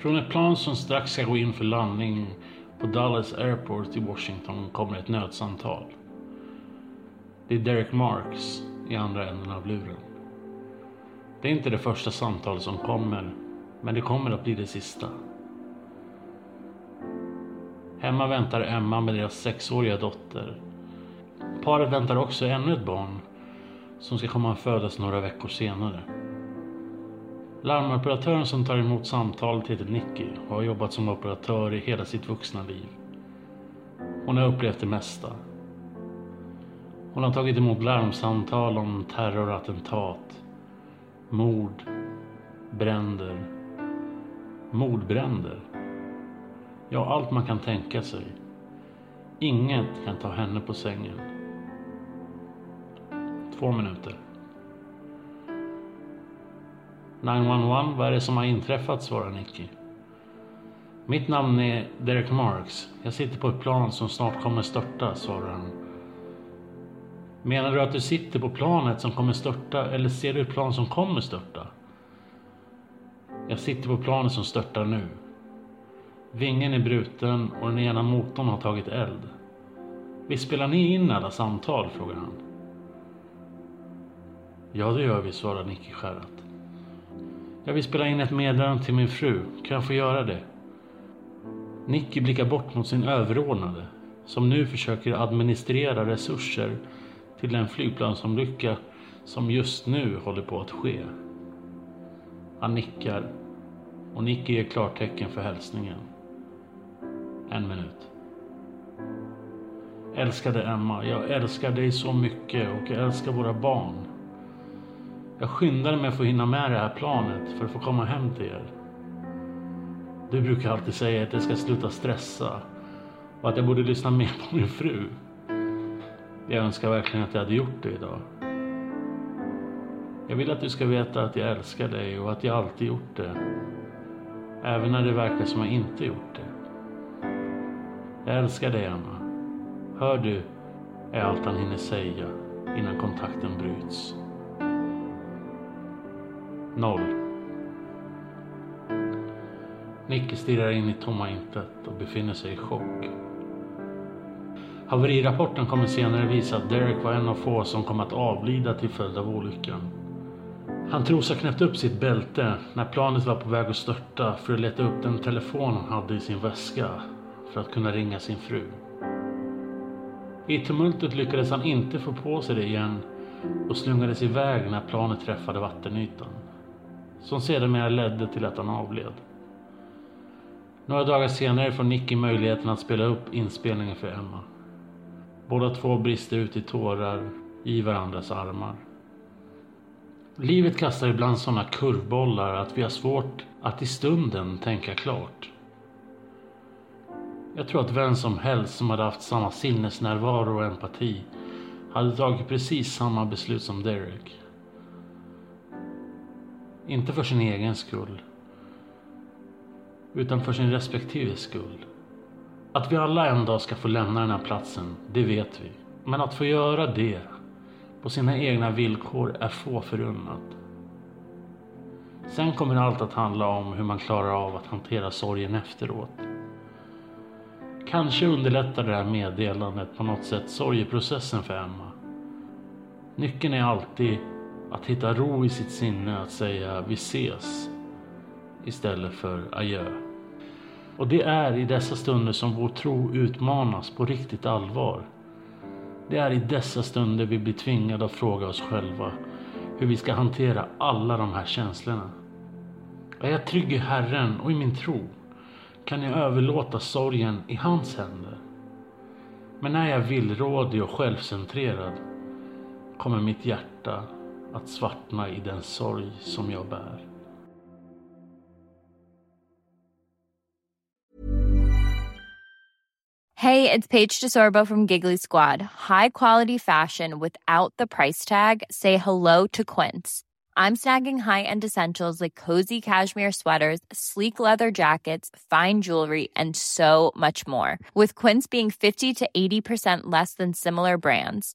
Från ett plan som strax ska gå in för landning på Dallas Airport i Washington kommer ett nödsamtal. Det är Derek Marks i andra änden av luren. Det är inte det första samtalet som kommer, men det kommer att bli det sista. Hemma väntar Emma med deras sexåriga dotter. Paret väntar också ännu ett barn som ska komma att födas några veckor senare. Larmoperatören som tar emot samtalet heter Nicky och har jobbat som operatör i hela sitt vuxna liv. Hon har upplevt det mesta. Hon har tagit emot larmsamtal om terrorattentat, mord, bränder, mordbränder. Ja, allt man kan tänka sig. Inget kan ta henne på sängen. Två minuter. 911, vad är det som har inträffat? svarar Nicky. Mitt namn är Derek Marks. Jag sitter på ett plan som snart kommer störta, svarar han. Menar du att du sitter på planet som kommer störta eller ser du ett plan som kommer störta? Jag sitter på planet som störtar nu. Vingen är bruten och den ena motorn har tagit eld. Visst spelar ni in alla samtal? frågar han. Ja, det gör vi, svarar Nicky skärrat. Jag vill spela in ett meddelande till min fru. Kan jag få göra det? Nicky blickar bort mot sin överordnade som nu försöker administrera resurser till den flygplansolycka som just nu håller på att ske. Han nickar och Nicky ger klartecken för hälsningen. En minut. Älskade Emma, jag älskar dig så mycket och jag älskar våra barn. Jag skyndade mig för att hinna med det här planet för att få komma hem till er. Du brukar alltid säga att jag ska sluta stressa och att jag borde lyssna mer på min fru. Jag önskar verkligen att jag hade gjort det idag. Jag vill att du ska veta att jag älskar dig och att jag alltid gjort det. Även när det verkar som jag inte gjort det. Jag älskar dig, Anna. Hör du, är allt han hinner säga innan kontakten bryts. Noll. Nicke stirrar in i tomma intet och befinner sig i chock. Haverirapporten kommer senare visa att Derek var en av få som kom att avlida till följd av olyckan. Han tros ha knäppt upp sitt bälte när planet var på väg att störta för att leta upp den telefon han hade i sin väska för att kunna ringa sin fru. I tumultet lyckades han inte få på sig det igen och slungades iväg när planet träffade vattenytan. Som sedermera ledde till att han avled. Några dagar senare får Nicky möjligheten att spela upp inspelningen för Emma. Båda två brister ut i tårar i varandras armar. Livet kastar ibland sådana kurvbollar att vi har svårt att i stunden tänka klart. Jag tror att vem som helst som hade haft samma sinnesnärvaro och empati hade tagit precis samma beslut som Derek. Inte för sin egen skull. Utan för sin respektive skull. Att vi alla en dag ska få lämna den här platsen, det vet vi. Men att få göra det på sina egna villkor är få förunnat. Sen kommer allt att handla om hur man klarar av att hantera sorgen efteråt. Kanske underlättar det här meddelandet på något sätt sorgeprocessen för Emma. Nyckeln är alltid att hitta ro i sitt sinne att säga vi ses. istället för adjö. Och det är i dessa stunder som vår tro utmanas på riktigt allvar. Det är i dessa stunder vi blir tvingade att fråga oss själva hur vi ska hantera alla de här känslorna. Är jag trygg i Herren och i min tro? Kan jag överlåta sorgen i hans händer? Men är jag villrådig och självcentrerad kommer mitt hjärta att svartna i den sorg som jag bär. Hey, it's Paige DeSorbo from Giggly Squad. High quality fashion without the price tag. Say hello to Quince. I'm snagging high-end essentials like cozy cashmere sweaters, sleek leather jackets, fine jewelry, and so much more. With Quince being 50 to 80% less than similar brands.